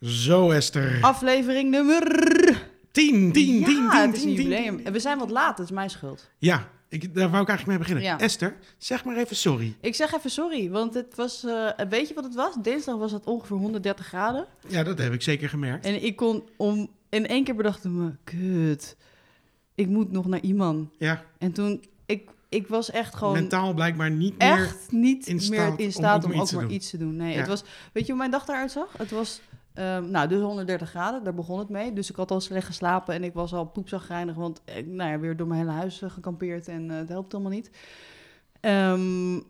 Zo, Esther. Aflevering nummer 10, 10, 10, 10, ja, het is een 10, 10. jubileum. En we zijn wat laat, dat is mijn schuld. Ja, ik, daar wou ik eigenlijk mee beginnen. Ja. Esther, zeg maar even sorry. Ik zeg even sorry, want het was, eh, weet je wat het was? Dinsdag was het ongeveer 130 graden. Ja, dat heb ik zeker gemerkt. En ik kon om, in één keer bedacht ik me, kut, ik moet nog naar iemand. Ja, En toen, ik, ik was echt gewoon mentaal blijkbaar niet meer... echt niet in meer in om staat om, maar ook maar iets te doen. Nee, Ja. het was, weet je hoe mijn dag eruit zag? Het was, ehm, nou, dus 130 graden, daar begon het mee. Dus ik had al slecht geslapen en ik was al poepzagrijnig, want ik, nou ja, weer door mijn hele huis eh, gekampeerd en eh, het helpt allemaal niet. Ehm,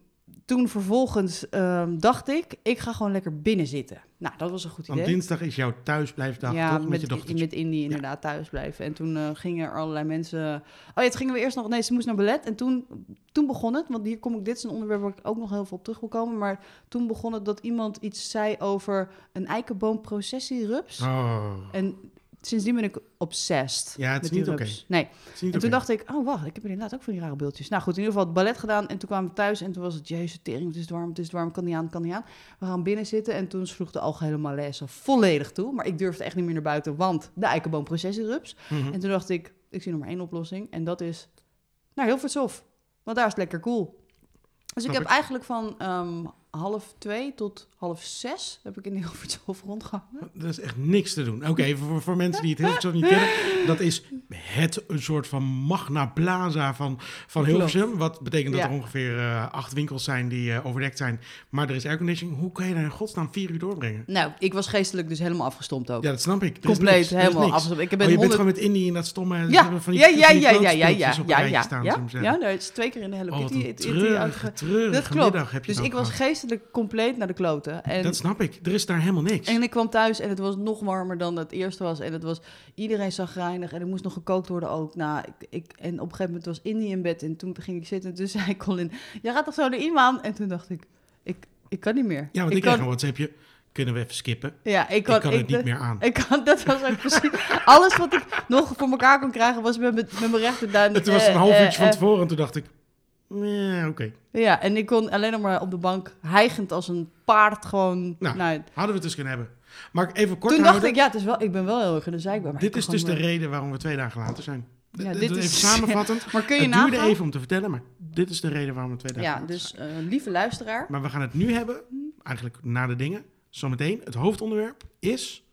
toen vervolgens ehm, dacht ik, ik ga gewoon lekker binnen zitten. Nou, dat was een goed Want idee. dinsdag is jouw thuisblijfdag, ja, toch? met, Met je dochtertje. met Indy inderdaad thuis blijven. En toen eh, gingen er allerlei mensen... Oh ja, toen gingen we eerst nog... Nee, ze moest naar ballet. En toen, toen begon het, want hier kom ik... Dit is een onderwerp waar ik ook nog heel veel op terug wil komen. Maar toen begon het dat iemand iets zei over een eikenboomprocessierups. Oh, En sindsdien ben ik obsessed Ja, het is met niet oké. Nee. niet En toen dacht ik, oh wacht, ik heb inderdaad ook van die rare beeldjes. Nou goed, in ieder geval het ballet gedaan en toen kwamen we thuis en toen was het, jezus, tering, het is warm, het is warm, kan niet aan, kan niet aan. We gaan binnen zitten en toen sloeg de algehele malaise volledig toe. Maar ik durfde echt niet meer naar buiten, want de eikenboomprocessierups. Mhm. En toen dacht ik, ik zie nog maar één oplossing en dat is naar Hilvershof. Want daar is het lekker cool. Dus Snap ik heb ik. eigenlijk van ehm, half twee tot half zes heb ik in Hilvershof rondgehangen. Dat is echt niks te doen. Oké, voor, voor mensen die het heel zo niet kennen, dat is het een soort van magna plaza van, van. Hilversum. Wat betekent dat Ja. er ongeveer eh, acht winkels zijn die eh, overdekt zijn. Maar er is airconditioning. Hoe kan je daar in godsnaam vier uur doorbrengen? Nou, ik was geestelijk dus helemaal afgestompt ook. Ja, dat snap ik. Er Compleet, niks. Helemaal afgestompt. Ik ben Oh, je bent 100 gewoon met Indie in dat stomme... Ja, van die, ja, ja, ja, ja, ja, ja, ja, ja, staan, ja, ja, nou, het is twee keer in de Hello Oh, wat een dat klopt. middag heb je Dus ik was gehad. Compleet naar de kloten. En, Dat snap ik. Er is daar helemaal niks. en ik kwam thuis en het was nog warmer dan het eerste was. En het was iedereen zagrijnig en er moest nog gekookt worden ook. Nou, ik, ik, en op een gegeven moment was Indy in bed en toen ging ik zitten. En toen zei Colin, jij gaat toch zo naar iemand? En toen dacht ik, ik, ik kan niet meer. ja, want ik, ik kreeg kan, een WhatsAppje. Kunnen we even skippen? ja, ik Ik kan, kan, het niet meer aan. Ik kan, dat was ook precies. Alles wat ik nog voor elkaar kon krijgen was met, mijn- met mijn rechterduim. Het was eh, een half eh, uurtje van eh, tevoren en toen dacht ik... Ja, oké. Ja, en ik kon alleen nog maar op de bank hijgend als een paard gewoon... Nou, Nou, Hadden we het dus kunnen hebben. Maar even kort toen dacht ik, ja, het is wel, ik ben wel heel erg in de zeikbaar. maar dit is dus de reden waarom we twee dagen later zijn. Ja, D- dit is- Even samenvattend. eh, Maar kun je het duurde even om te vertellen, maar dit is de reden waarom we twee dagen Ja, later dus eh, lieve luisteraar. Maar we gaan het nu hebben, eigenlijk na de dingen. Zometeen, het hoofdonderwerp is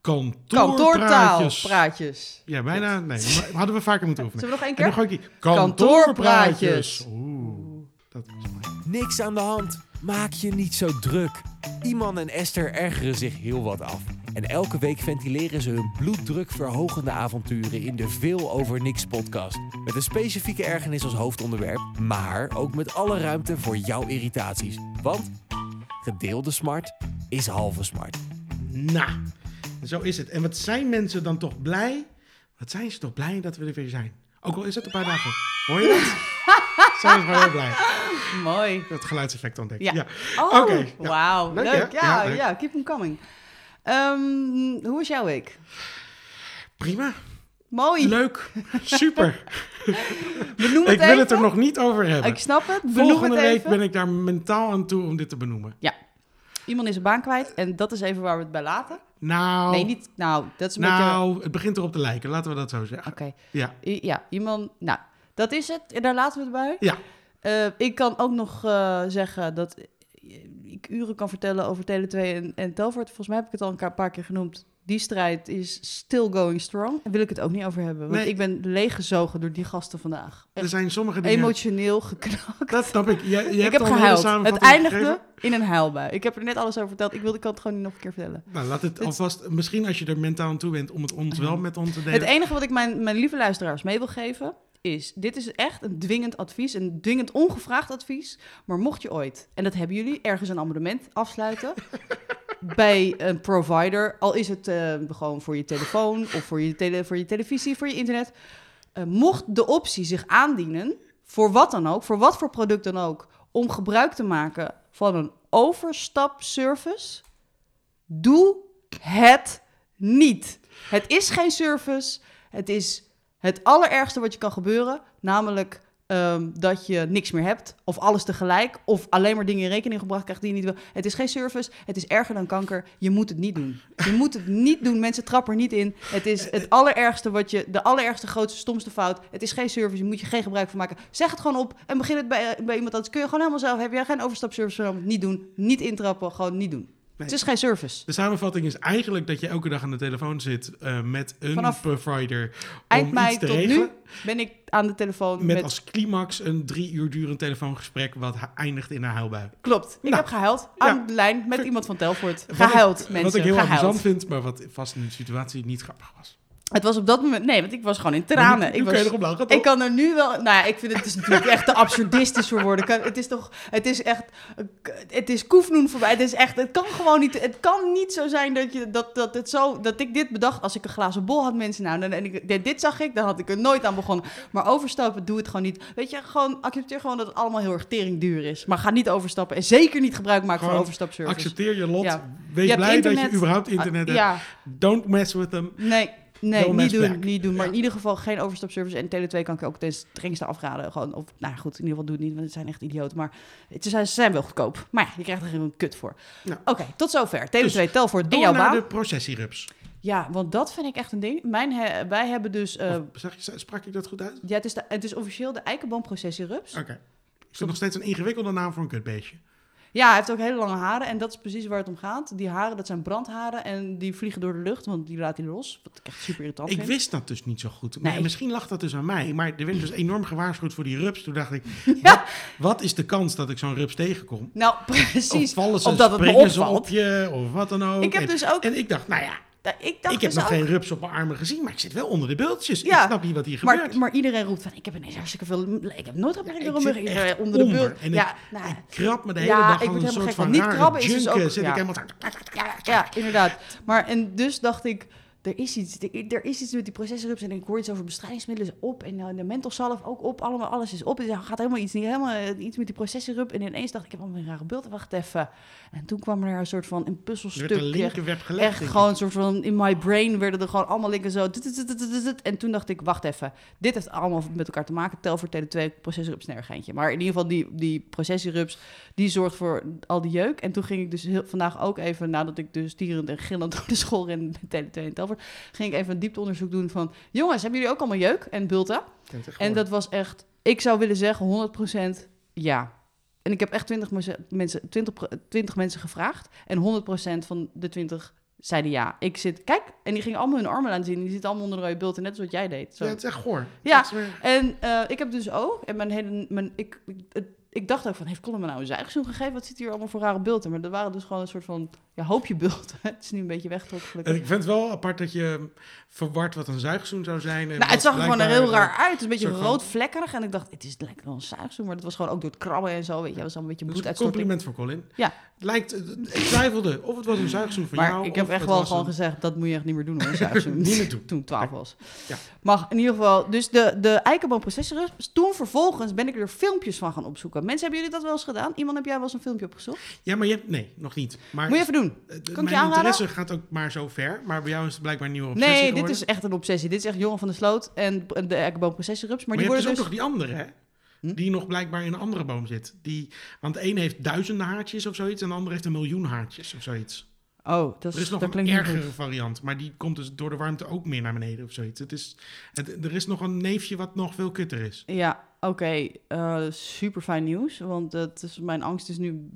kantoorpraatjes. praatjes. Ja, bijna. Nee, maar hadden we vaker moeten oefenen. Zullen we nog één En dan keer? Kantoorpraatjes. Oeh, dat was mooi. Niks aan de hand. Maak je niet zo druk. Iman en Esther ergeren zich heel wat af. En elke week ventileren ze hun bloeddrukverhogende avonturen in de Veel Over Niks podcast. Met een specifieke ergernis als hoofdonderwerp, maar ook met alle ruimte voor jouw irritaties. Want gedeelde smart is halve smart. Nou, zo is het. En wat zijn mensen dan toch blij? Wat zijn ze toch blij dat we er weer zijn? Ook al is het een paar dagen. Hoor je dat? zijn we gewoon heel blij. Mooi. Dat geluidseffect ontdekt. Ja. Ja. Oh, Oké, ja. wauw. Leuk, Leuk? Ja, Ja, ja, keep them coming. Ehm, hoe was jouw week? Prima. Mooi. Leuk. Super. Benoem het ik wil even. het er nog niet over hebben. Ik snap het. Benoem Volgende het week ben ik daar mentaal aan toe om dit te benoemen. Iemand is een baan kwijt en dat is even waar we het bij laten. Nou, Nee, niet... Nou, dat is een beetje... nou het begint erop te lijken. Laten we dat zo zeggen. Oké. Ja. I- Ja, iemand... Nou, dat is het. En daar laten we het bij. Ja. Eh, ik kan ook nog eh, zeggen dat ik uren kan vertellen over Tele2 en, en Telfort. Volgens mij heb ik het al een paar keer genoemd. Die strijd is still going strong. Daar wil ik het ook niet over hebben. Want Nee. ik ben leeggezogen door die gasten vandaag. Er zijn sommige dingen... emotioneel geknakt. Dat snap ik. Je, je Ik hebt heb gehuild. Het eindigde gegeven. in een huilbui. Ik heb er net alles over verteld. Ik, wilde, ik kan het gewoon niet nog een keer vertellen. Nou, laat het alvast... Misschien als je er mentaal aan toe bent om het ons wel met ons te delen. Het enige wat ik mijn, mijn lieve luisteraars mee wil geven is: dit is echt een dwingend advies, een dwingend ongevraagd advies. Maar mocht je ooit, en dat hebben jullie, ergens een abonnement afsluiten bij een provider, al is het eh, gewoon voor je telefoon of voor je, tele, voor je televisie, voor je internet, eh, mocht de optie zich aandienen, voor wat dan ook, voor wat voor product dan ook, om gebruik te maken van een overstapservice, doe het niet. Het is geen service. Het is het allerergste wat je kan gebeuren. Namelijk ehm, dat je niks meer hebt, of alles tegelijk, of alleen maar dingen in rekening gebracht krijgt die je niet wil. Het is geen service, het is erger dan kanker. Je moet het niet doen. Je moet het niet doen. Mensen trappen er niet in. Het is het allerergste wat je, de allerergste, grootste, stomste fout. Het is geen service, je moet je geen gebruik van maken. Zeg het gewoon op en begin het bij, bij iemand anders. Kun je gewoon helemaal zelf. Heb je geen overstapservice? Niet doen. Niet intrappen, gewoon niet doen. Het is geen service. De samenvatting is eigenlijk dat je elke dag aan de telefoon zit eh, met een Vanaf provider Eind om mei iets te tot regelen. nu ben ik aan de telefoon Met, met... als climax een drie uur durend telefoongesprek wat eindigt in een huilbui. Klopt, ik Nou, heb gehuild ja. aan de lijn met iemand van Telfort. Wat Gehuild, ik, mensen, Wat ik heel gehuild. amusant vind, maar wat vast in de situatie niet grappig was. Het was op dat moment... Nee, want ik was gewoon in tranen. Nu- nu ik, was, lachen, toch? ik kan er nu wel... Nou ja, ik vind het, het is natuurlijk echt te absurdistisch voor woorden. Kan- Het is toch... Het is echt... Het is koefnoen voorbij. Het is echt... Het kan gewoon niet... Het kan niet zo zijn dat, je, dat, dat, het zo, dat ik dit bedacht als ik een glazen bol had, mensen. Nou, en ik, dit, dit zag ik, dan had ik er nooit aan begonnen. Maar overstappen, doe het gewoon niet. Weet je, gewoon accepteer gewoon dat het allemaal heel erg teringduur is. Maar ga niet overstappen. En zeker niet gebruik maken van Gewoon overstapservice. Accepteer je lot. Ja. Wees Je blij dat je überhaupt internet Ah, hebt. Ja, Don't mess with them. Nee, nee, niet doen, niet doen. Maar Ja. in ieder geval geen overstapservice. En Tele2 kan ik ook ten strengste afraden. Gewoon, of, nou goed, in ieder geval doe het niet, want het zijn echt idioten. Maar het, ze, zijn, ze zijn wel goedkoop. Maar ja, je krijgt er een kut voor. Nou. Oké, tot zover. Tele2, Dus, tel voor in Door jouw naar baan. de processierups. Ja, want dat vind ik echt een ding. Mijn he- wij hebben dus... Of, zeg je, sprak ik dat goed uit? ja, het is, de, het is officieel de eikenboomprocessierups. Oké. Is dat nog steeds een ingewikkelde naam voor een kutbeestje? Ja, hij heeft ook hele lange haren. En dat is precies waar het om gaat. Die haren, dat zijn brandharen. En die vliegen door de lucht, want die laat hij los. Wat ik echt super irritant Ik vind. wist dat dus niet zo goed. Maar misschien lag dat dus aan mij. Maar er werd dus enorm gewaarschuwd voor die rups. Toen dacht ik, Ja. wat, wat is de kans dat ik zo'n rups tegenkom? Nou, precies. Of vallen ze, Of dat het me opvalt. op je, of wat dan ook. Ik heb en, dus ook... en ik dacht, nou Ja, ik dacht ik heb dus nog ook- geen rups op mijn armen gezien, maar ik zit wel onder de bultjes. Ja, ik snap niet wat hier gebeurt. Maar, iedereen roept van, ik heb ineens hartstikke veel... Ik heb nooit zit mijn echt rug onder de onder. bult. En Ja, ik- nou, ik krab me de hele Ja, dag ik een soort van. Niet krabben is dus ook- Zit ja. ik helemaal zo... ja, inderdaad. Maar en dus dacht ik, er is iets, er, er is iets met die procesrups en ik hoor iets over bestrijdingsmiddelen is op en de mentholzalf ook op, allemaal alles is op. Dus er gaat helemaal iets, niet helemaal eh, iets met die procesrup en ineens dacht ik, ik heb allemaal een rare beeld. Wacht even. En toen kwam er een soort van een Er werd een gelegd. Echt gewoon een soort van in my brain werden er gewoon allemaal linken zo. En toen dacht ik, wacht even. Dit heeft allemaal met elkaar te maken. Tel voor Tele2 processorrups nergeintje. Maar in ieder geval die, die processorrups, die zorgt voor al die jeuk. En toen ging ik dus heel, vandaag ook even, nadat ik dus stierend en gillend door de school ren met Tele2 en Telfort, ging ik even een diepteonderzoek doen van, jongens, hebben jullie ook allemaal jeuk en bulten? En dat was echt, ik zou willen zeggen 100% ja. En ik heb echt 20 meze- mensen, 20, pro- 20 mensen gevraagd. En 100% van de 20 zeiden ja. Ik zit, kijk, en die gingen allemaal hun armen laten zien. Die zitten allemaal onder de rode bulten, net zoals jij deed. Zo. Ja, het is echt goor. Ja. En eh, ik heb dus ook, en mijn hele, mijn, ik, ik, het- ik dacht ook van, heeft Colin me nou een zuigzoen gegeven? Wat zit hier allemaal voor rare bulten? Maar dat waren dus gewoon een soort van, ja, hoopje bulten. het is nu een beetje weggetrokken. En ik vind het wel apart dat je verward wat een zuigzoen zou zijn. En Nou, het zag er gewoon er heel raar uit. Het is een beetje rood vlekkerig. En ik dacht, het is lekker wel een zuigzoen. Maar dat was gewoon ook door het krabben en zo. Weet je, dat was allemaal een beetje Dus een bloeduitstorting. compliment voor Colin. Ja. Lijkt, ik twijfelde of het was een zuigzoen van Maar jou. ik heb echt wel gewoon een- gezegd, dat moet je echt niet meer doen hoor, een zuigzoen. Niet meer doen. Toen ik 12 was. Ja. Maar in ieder geval, dus de, de eikenboomprocessorus. Toen vervolgens ben ik er filmpjes van gaan opzoeken. Mensen, hebben jullie dat wel eens gedaan? Iemand heb jij wel eens een filmpje opgezocht? Ja, maar je hebt... Nee, nog niet. Maar Moet je even doen. eh, je aanraden? interesse gaat ook maar zo ver. Maar bij jou is het blijkbaar een nieuwe obsessie Nee, dit geworden. is echt een obsessie. Dit is echt Jongen van de Sloot en de eikenboomprocessorus. Maar, Maar, die je hebt worden dus ook dus... nog die andere, hè? Hm? Die nog blijkbaar in een andere boom zit. Die, want de een heeft duizenden haartjes of zoiets... en de ander heeft een miljoen haartjes of zoiets. Oh, dat, Er is nog dat een ergere variant. Maar die komt dus door de warmte ook meer naar beneden of zoiets. Het is, het, er is nog een neefje wat nog veel kutter is. Ja, oké. eh, super fijn nieuws. Want dat is, mijn angst is nu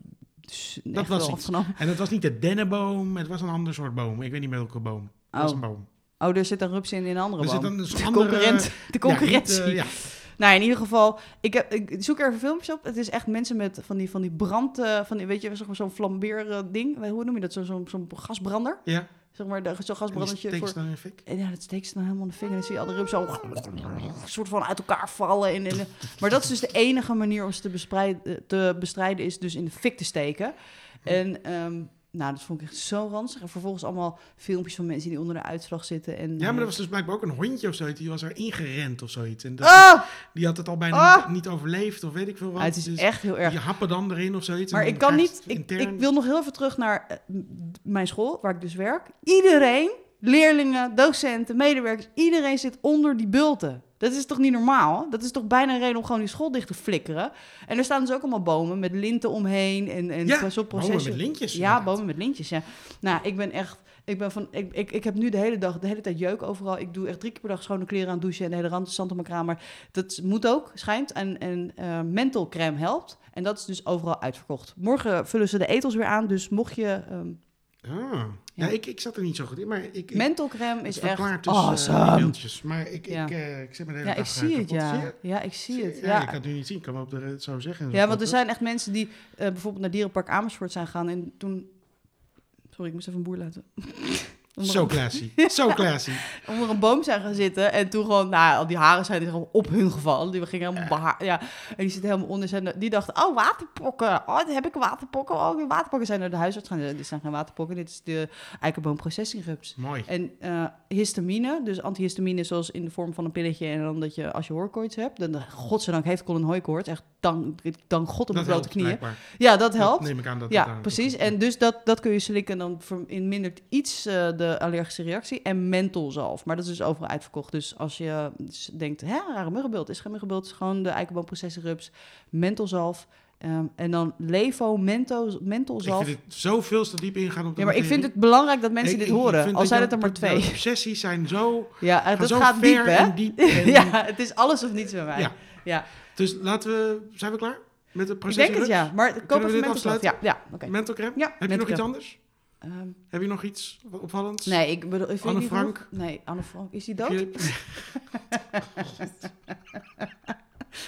Dat was afgenomen. En het was niet de dennenboom, het was een ander soort boom. Ik weet niet meer welke boom. Het was Oh. een boom. oh, er zit een rups in in een andere Er boom. zit een de, andere- concurrent, de concurrentie. Ja, niet, eh, ja. Nou, in ieder geval, ik, heb, ik zoek er even filmpjes op. Het is echt mensen met van die, van die brand, eh, van die, weet je, zo'n flambeer ding. Hoe noem je dat? Zo'n gasbrander. ja. Zeg maar, zo'n En die gasbrandertje steekt voor... ze dan in fik. En ja, dat steekt ze dan helemaal in de vinger. En dan zie je al de zo een soort van uit elkaar vallen. En, en, maar dat is dus de enige manier om ze te, bespreiden, te bestrijden, is dus in de fik te steken. En ehm, nou, dat vond ik echt zo ranzig. En vervolgens allemaal filmpjes van mensen die onder de uitslag zitten. En, Ja, maar eh, er was dus blijkbaar ook een hondje of zoiets. Die was er ingerend of zoiets. En dat, Ah! die had het al bijna Ah! niet, overleefd of weet ik veel wat. Ah, het is Dus echt heel erg. Die happen dan erin of zoiets. Maar ik kan je niet. Ik, intern- ik wil nog heel even terug naar eh, mijn school, waar ik dus werk. Iedereen, leerlingen, docenten, medewerkers, iedereen zit onder die bulten. Dat is toch niet normaal? Dat is toch bijna een reden om gewoon die school dicht te flikkeren? En er staan dus ook allemaal bomen met linten omheen en, en Ja, bomen met lintjes, Ja, inderdaad. bomen met lintjes, ja. Nou, ik ben echt... Ik, ben van, ik, ik, ik heb nu de hele dag, de hele tijd jeuk overal. Ik doe echt drie keer per dag schone kleren aan douchen en de hele rand zand op mijn kamer. Dat moet ook, schijnt. En, en eh menthol crème helpt. En dat is dus overal uitverkocht. Morgen vullen ze de etels weer aan, dus mocht je... ehm Ah. Ja, Ja. ik, ik zat er niet zo goed in, maar ik... ik het is echt dus, eh, awesome. beeldjes. Maar ik, ik, eh, ik zit me de hele ja, ik dag, eh, zie het, ja. Ja, ik zie het. Ja, Ja, ik kan het nu niet zien. Ik kan wel op de, zo zeggen. Ja, want er zijn echt mensen die bijvoorbeeld naar Dierenpark Amersfoort zijn gegaan en toen... Sorry, ik moest even een boer laten. Zo classy. Zo classy. onder een boom zijn gaan zitten en toen gewoon, nou, al die haren zijn er gewoon op hun gevallen. Die gingen helemaal behaar, ja. En die zitten helemaal onder zijn, die dachten, oh, waterpokken. Oh, dan heb ik waterpokken. Oh, die waterpokken zijn naar de huisarts gaan. Dit zijn geen waterpokken, dit is de eikenboomprocessierups. Mooi. En eh, histamine, dus antihistamine zoals in de vorm van een pilletje en dan dat je als je hooikoorts hebt, dan godzijdank heeft Colin hooikoorts, echt dank, dank God op de blote helpt knieën. blijkbaar. Ja, dat helpt. Dat neem ik aan dat Ja, precies. En dus dat, dat kun je slikken en dan vermindert iets eh, de allergische reactie. En mentholzalf. Maar dat is dus overal uitverkocht. Dus als je dus denkt, hè, rare muggenbult. Is geen muggenbult, is gewoon de eikenboomprocessenrups. Mentholzalf. Ehm, en dan levo, mento, Ik mentholzalf. vind het zoveel te diep ingaan op de Ja, maar ik vind het belangrijk dat mensen Ik- dit ik- ik horen. Al zijn het er maar twee. obsessies zijn zo, Ja, dat zo gaat diep, hè? en diep. En, ja, het is alles of niets bij mij. Ja. Ja, Dus laten we... Zijn we klaar? Met de ik proces? denk het, ja. Maar koop we even dit mentholzalf. Ja, ja, oké. Mentalcreme? Ja, Heb je nog iets anders? Ehm, Heb je nog iets opvallends? Nee, ik bedoel... ik Anne Frank? Nee, Anne Frank. Is die dood? je-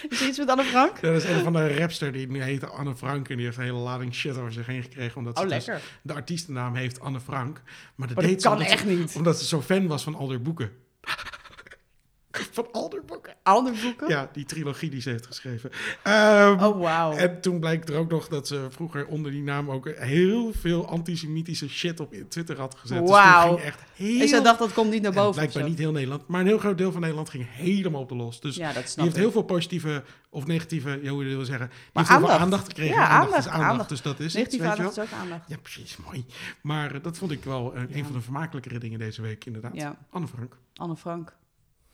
Is er iets met Anne Frank? Ja, dat is een van de rapster die nu heet Anne Frank. En die heeft een hele lading shit over zich heen gekregen. Omdat Oh, ze dus lekker. de artiestennaam heeft Anne Frank. Maar dat deed dat ze kan omdat echt ze, niet. Omdat ze zo fan was van al haar boeken. van al haar. Andere boeken? Ja, die trilogie die ze heeft geschreven. Ehm, Oh, wauw. En toen blijkt er ook nog dat ze vroeger onder die naam ook heel veel antisemitische shit op Twitter had gezet. Dus Wauw. toen ging echt heel... En dacht dat komt niet naar en boven. blijkbaar niet heel Nederland, maar een heel groot deel van Nederland ging helemaal op de los. Dus Ja, dat die heeft ik. heel veel positieve of negatieve, ja, hoe je wil zeggen. Die Maar heeft aandacht. aandacht gekregen. Ja, aandacht, is aandacht, aandacht, aandacht. Dus dat is Negatieve aandacht is ook aandacht. Ja, precies, mooi. Maar eh, dat vond ik wel eh, een van de vermakelijkere dingen deze week, inderdaad. Ja, Anne Frank. Anne Frank.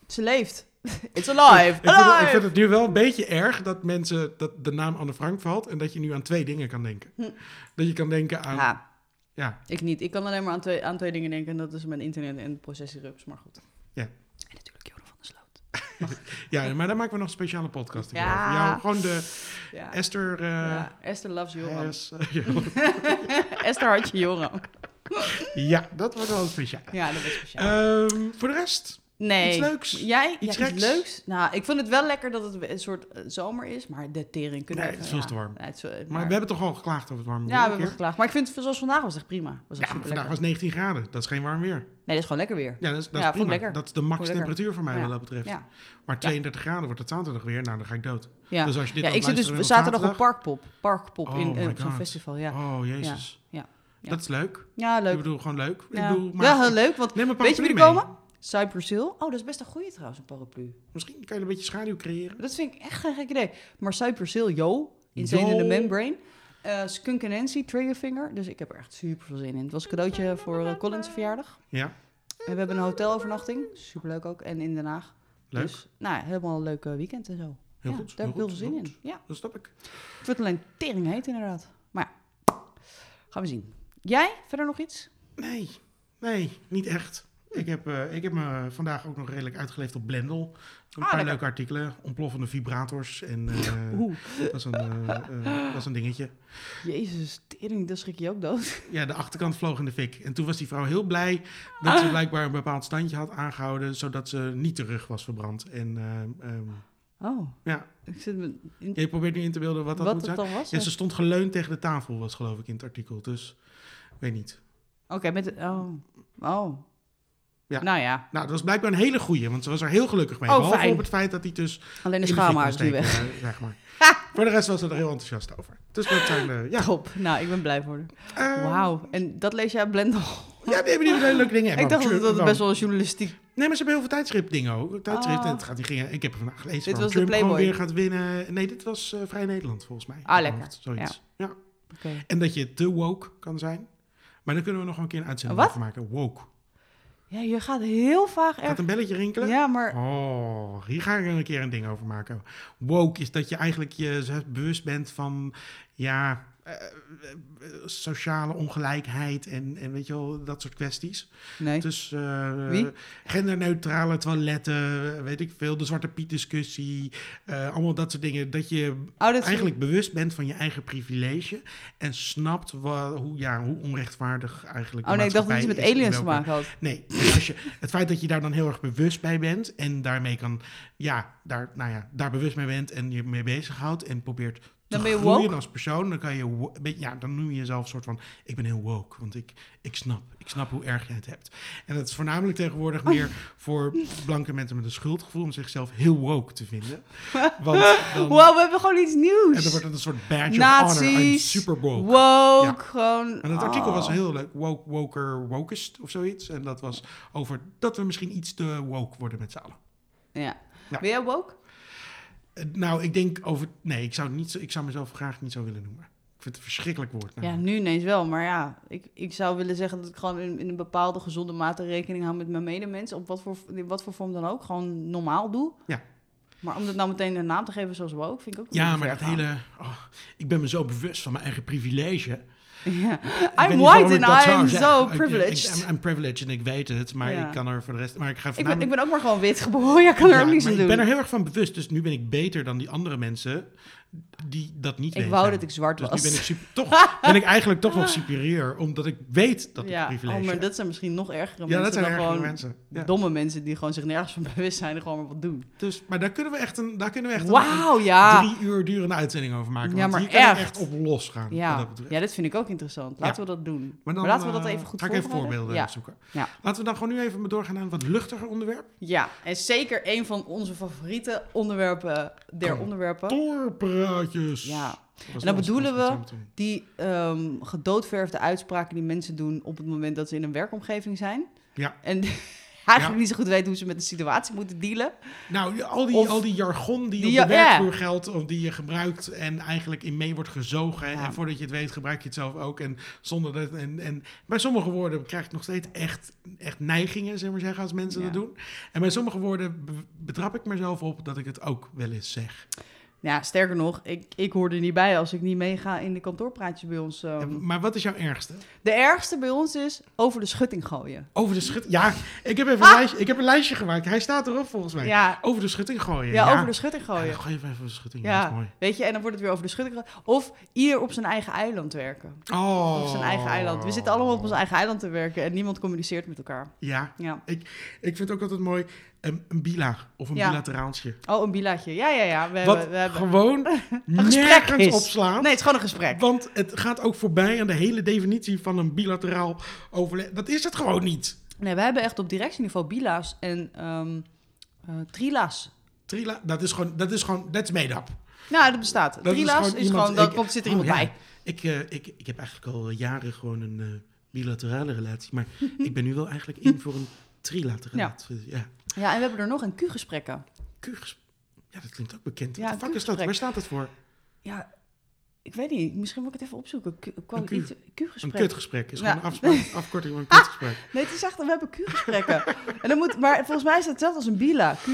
Ze leeft. It's alive. Ik vind, het, ik vind het nu wel een beetje erg dat mensen, dat de naam Anne Frank valt en dat je nu aan twee dingen kan denken. Hm. Dat je kan denken aan, Ja, ja, ik niet. Ik kan alleen maar aan twee, aan twee dingen denken. En dat is mijn internet en processierups. Maar goed. Ja. En natuurlijk Joran van der Sloot. ja, maar daar maken we nog een speciale podcast over. Ja. Gewoon de Ja. Esther... eh ja. Esther loves Joran. Ja. Esther hartje Joran. ja, dat wordt wel speciaal. Ja, dat is speciaal. Ehm, voor de rest, Nee. Iets leuks? Jij? Iets ja, iets leuks? Nou, ik vind het wel lekker dat het een soort eh, zomer is, maar de tering kunnen Nee, het is veel te warm. Nee, het is, eh, maar we hebben toch al geklaagd over het warme weer Ja, we hebben geklaagd. Maar ik vind het zoals vandaag was echt prima. Was Ja, vandaag lekker. was 19 graden. Dat is geen warm weer. Nee, dat is gewoon lekker weer. Ja, dat is, dat Ja, is vond ik prima. lekker. Dat is de max ik temperatuur voor mij wat dat betreft. Maar 32 graden wordt het zaterdag weer. Nou, dan ga ik dood. Ja. Dus als je dit ja, ik zit dus zaterdag op Parkpop. Parkpop Oh in eh, zo'n festival, ja. Oh, jezus. Ja. Dat is leuk. Ja, Ik leuk. bedoel, gewoon leuk. Ja. Ik bedoel, maar ja, heel leuk. Want weet je wie er komen? Cypress Hill. Oh, dat is best een goeie trouwens, een paraplu. Misschien kan je een beetje schaduw creëren. Dat vind ik echt geen gek idee. Maar Cypress Hill, yo. Insane in the. Membrane. Eh Skunk Nancy, Triggerfinger. Dus ik heb er echt super veel zin in. Het was een cadeautje voor eh, Colin's verjaardag. Ja, En we hebben een hotelovernachting. Superleuk ook. En in Den Haag. leuk. Dus, nou, ja, helemaal een leuk weekend en zo. heel ja, goed. Daar heb ik heel veel zin in. Ja. Dat snap ik. het wordt alleen tering heet inderdaad. Maar ja, gaan we zien. Jij? Verder nog iets? Nee, nee, niet echt. Ik heb, eh, ik heb me vandaag ook nog redelijk uitgeleefd op Blendel. Een Ah, paar leuke artikelen. Ontploffende vibrators. En eh, Oeh, dat, is een, eh, dat is een dingetje. jezus, tering, daar schrik je ook dood. Ja, de achterkant vloog in de fik. En toen was die vrouw heel blij dat ze blijkbaar een bepaald standje had aangehouden. Zodat ze niet de rug was verbrand. En ehm, Oh, ja, ik zit me in, je probeert nu in te beelden wat dat wat moet zijn. dan was. Ja, ze stond geleund tegen de tafel, was geloof ik in het artikel. Dus, weet niet. Oké, met de, oh, oh. Ja. Nou ja, Nou, dat was blijkbaar een hele goeie, want ze was er heel gelukkig mee. Oh, Behalve fijn. op het feit dat hij dus alleen de schaamhaar nu weg. eh, zeg maar. Voor de rest was ze er heel enthousiast over. Dus dat zijn de... Ja, Top. Nou, ik ben blij voor haar. Eh, Wauw. En dat lees jij Blendel? Ja, die hebben die hele leuke dingen. ik dacht dat dat best wel een journalistiek... Nee, maar ze hebben heel veel tijdschrift dingen ook. Tijdschrift, Oh. en het gaat, die gingen, ik heb er vandaag gelezen Dit was de Trump Playboy. weer gaat winnen. Nee, dit was eh, Vrij Nederland volgens mij. Ah, lekker. Zoiets. Ja. Oké. En dat je te woke kan zijn. Maar daar kunnen we nog een keer een uitzending over maken. Woke. Ja, je gaat heel vaag Gaat erg. een belletje rinkelen? Ja, maar Oh, hier ga ik een keer een ding over maken. Woke is dat je eigenlijk je bewust bent van, ja, eh, eh, sociale ongelijkheid en, en weet je wel, dat soort kwesties. nee. Dus eh, genderneutrale toiletten, weet ik veel, de Zwarte Piet discussie, eh, allemaal dat soort dingen. Dat je Oh, dat is eigenlijk bewust bent van je eigen privilege en snapt hoe, ja, hoe onrechtvaardig eigenlijk Oh nee, ik dacht dat het met aliens te maken had. Nee, dus als je, het feit dat je daar dan heel erg bewust bij bent en daarmee kan, ja, daar, nou ja, daar bewust mee bent en je mee bezighoudt en probeert Dan ben je groeien woke? als persoon, dan kan je, ja, dan noem je jezelf een soort van, ik ben heel woke, want ik, ik snap, ik snap hoe erg jij het hebt. En dat is voornamelijk tegenwoordig meer voor blanke mensen met een schuldgevoel om zichzelf heel woke te vinden. Want dan, Wow, we hebben gewoon iets nieuws. en dan wordt het een soort badge of honor, I'm Nazi's. super woke. Woke, Ja. gewoon. En het artikel was oh. heel leuk. Woke, woker, wokest of zoiets. En dat was over dat we misschien iets te woke worden met z'n allen. Ja. Ja. Ben jij woke? Eh, Nou, ik denk over... Nee, ik zou, het niet, zo- ik zou mezelf graag niet zo willen noemen. Ik vind het een verschrikkelijk woord. Ja, nu ineens wel. Maar ja, ik, ik zou willen zeggen dat ik gewoon in, in een bepaalde gezonde mate rekening hou met mijn medemens. Op wat voor, in wat voor vorm dan ook. Gewoon normaal doe. Ja. Maar om dat nou meteen een naam te geven zoals woke, vind ik ook Ja, maar gaan. hele... oh, ik ben me zo bewust van mijn eigen privilege. Ik weet I'm white ik and I am zeggen. so Ik- ik- privileged. Ik, I'm privileged en ik weet het, maar Ja. ik kan er voor de rest... Maar ik ga Ik ben, ik ben ook maar gewoon wit geboren. Ja, kan er ook aan ik doen. ben er heel erg van bewust, dus nu ben ik beter dan die andere mensen die dat niet Ik weten. wou dat ik zwart Dus was. nu ben ik, super, toch, ben ik eigenlijk toch nog superieur, omdat ik weet dat ik ja, privilege oh, maar dat zijn misschien nog ergere Ja, mensen dat zijn dan gewoon mensen. Ja. domme mensen die gewoon zich nergens van bewust zijn en gewoon maar wat doen. Dus, maar daar kunnen we echt een, daar kunnen we echt een- Wauw, een ja. drie uur durende uitzending over maken. Ja, want maar hier ik echt. echt op losgaan. wat Ja. dat ja, dit vind ik ook interessant. Laten we dat doen. Maar, dan, laten we dat eh, even goed Ga ik even voorbeelden zoeken. Ja. Laten we dan gewoon nu even doorgaan naar een wat luchtiger onderwerp. Ja, en zeker een van onze favoriete onderwerpen der onderwerpen. Ja, En dan bedoelen we- die ehm, gedoodverfde uitspraken die mensen doen op het moment dat ze in een werkomgeving zijn. Ja. En eigenlijk Ja. niet zo goed weten hoe ze met de situatie moeten dealen. Nou, al die, Of- al die jargon die, Die op de werkvloer ja. geldt, of die je gebruikt en eigenlijk in mee wordt gezogen. Ja. En voordat je het weet, gebruik je het zelf ook. En zonder dat. En, en bij sommige woorden krijg ik nog steeds echt, echt neigingen, zeg maar zeggen, als mensen dat doen. En bij sommige woorden be- betrap ik mezelf op dat ik het ook wel eens zeg. Ja, sterker nog, ik, ik hoor er niet bij als ik niet meega in de kantoorpraatjes bij ons. ehm. Maar wat is jouw ergste? De ergste bij ons is over de schutting gooien. Over de schut. Ja, ik heb even een, lijstje, ik heb een lijstje gemaakt. Hij staat erop volgens mij. Ah! Ja, Over de schutting gooien. ja, over de schutting Ja, gooien. gooi even over de schutting. Ja. Dat is mooi. Weet je, en dan wordt het weer over de schutting. Of ieder op zijn eigen eiland werken. Oh. Op zijn eigen eiland. We zitten allemaal op ons eigen eiland te werken en niemand communiceert met elkaar. Ja, Ja. ik vind het ook altijd mooi. Een, een bila of een Ja. bilateraaltje. Oh, een bilaatje. Ja, ja, ja. We Wat hebben, we hebben... gewoon gesprek nergens is. opslaan. Nee, het is gewoon een gesprek. Want het gaat ook voorbij aan de hele definitie van een bilateraal overleg. Dat is het gewoon niet. Nee, we hebben echt op directieniveau bila's en eh, trila's. Trila, dat is gewoon, dat is gewoon, that's made up. Nou, dat bestaat. is trila's gewoon is iemand- gewoon, ik- komt, zit er oh, iemand ja. bij. Ik, eh, ik, ik heb eigenlijk al jaren gewoon een eh, bilaterale relatie. Maar ik ben nu wel eigenlijk in voor een trilaterale. Ja. Ja, en we hebben er nog een Q-gesprekken. Q-ges- Ja, dat klinkt ook bekend. Ja, Wat de fuck is dat? Q-gesprek. Waar staat dat voor? Ja, ik weet niet. Misschien moet ik het even opzoeken. Q- Een Q. iets- Een Q-gesprek. kutgesprek. Is Ja. gewoon een afspraak, afkorting van een kutgesprek. Nee, het is echt, we hebben Q-gesprekken. en dan moet, maar volgens mij is het hetzelfde als een bila. Q.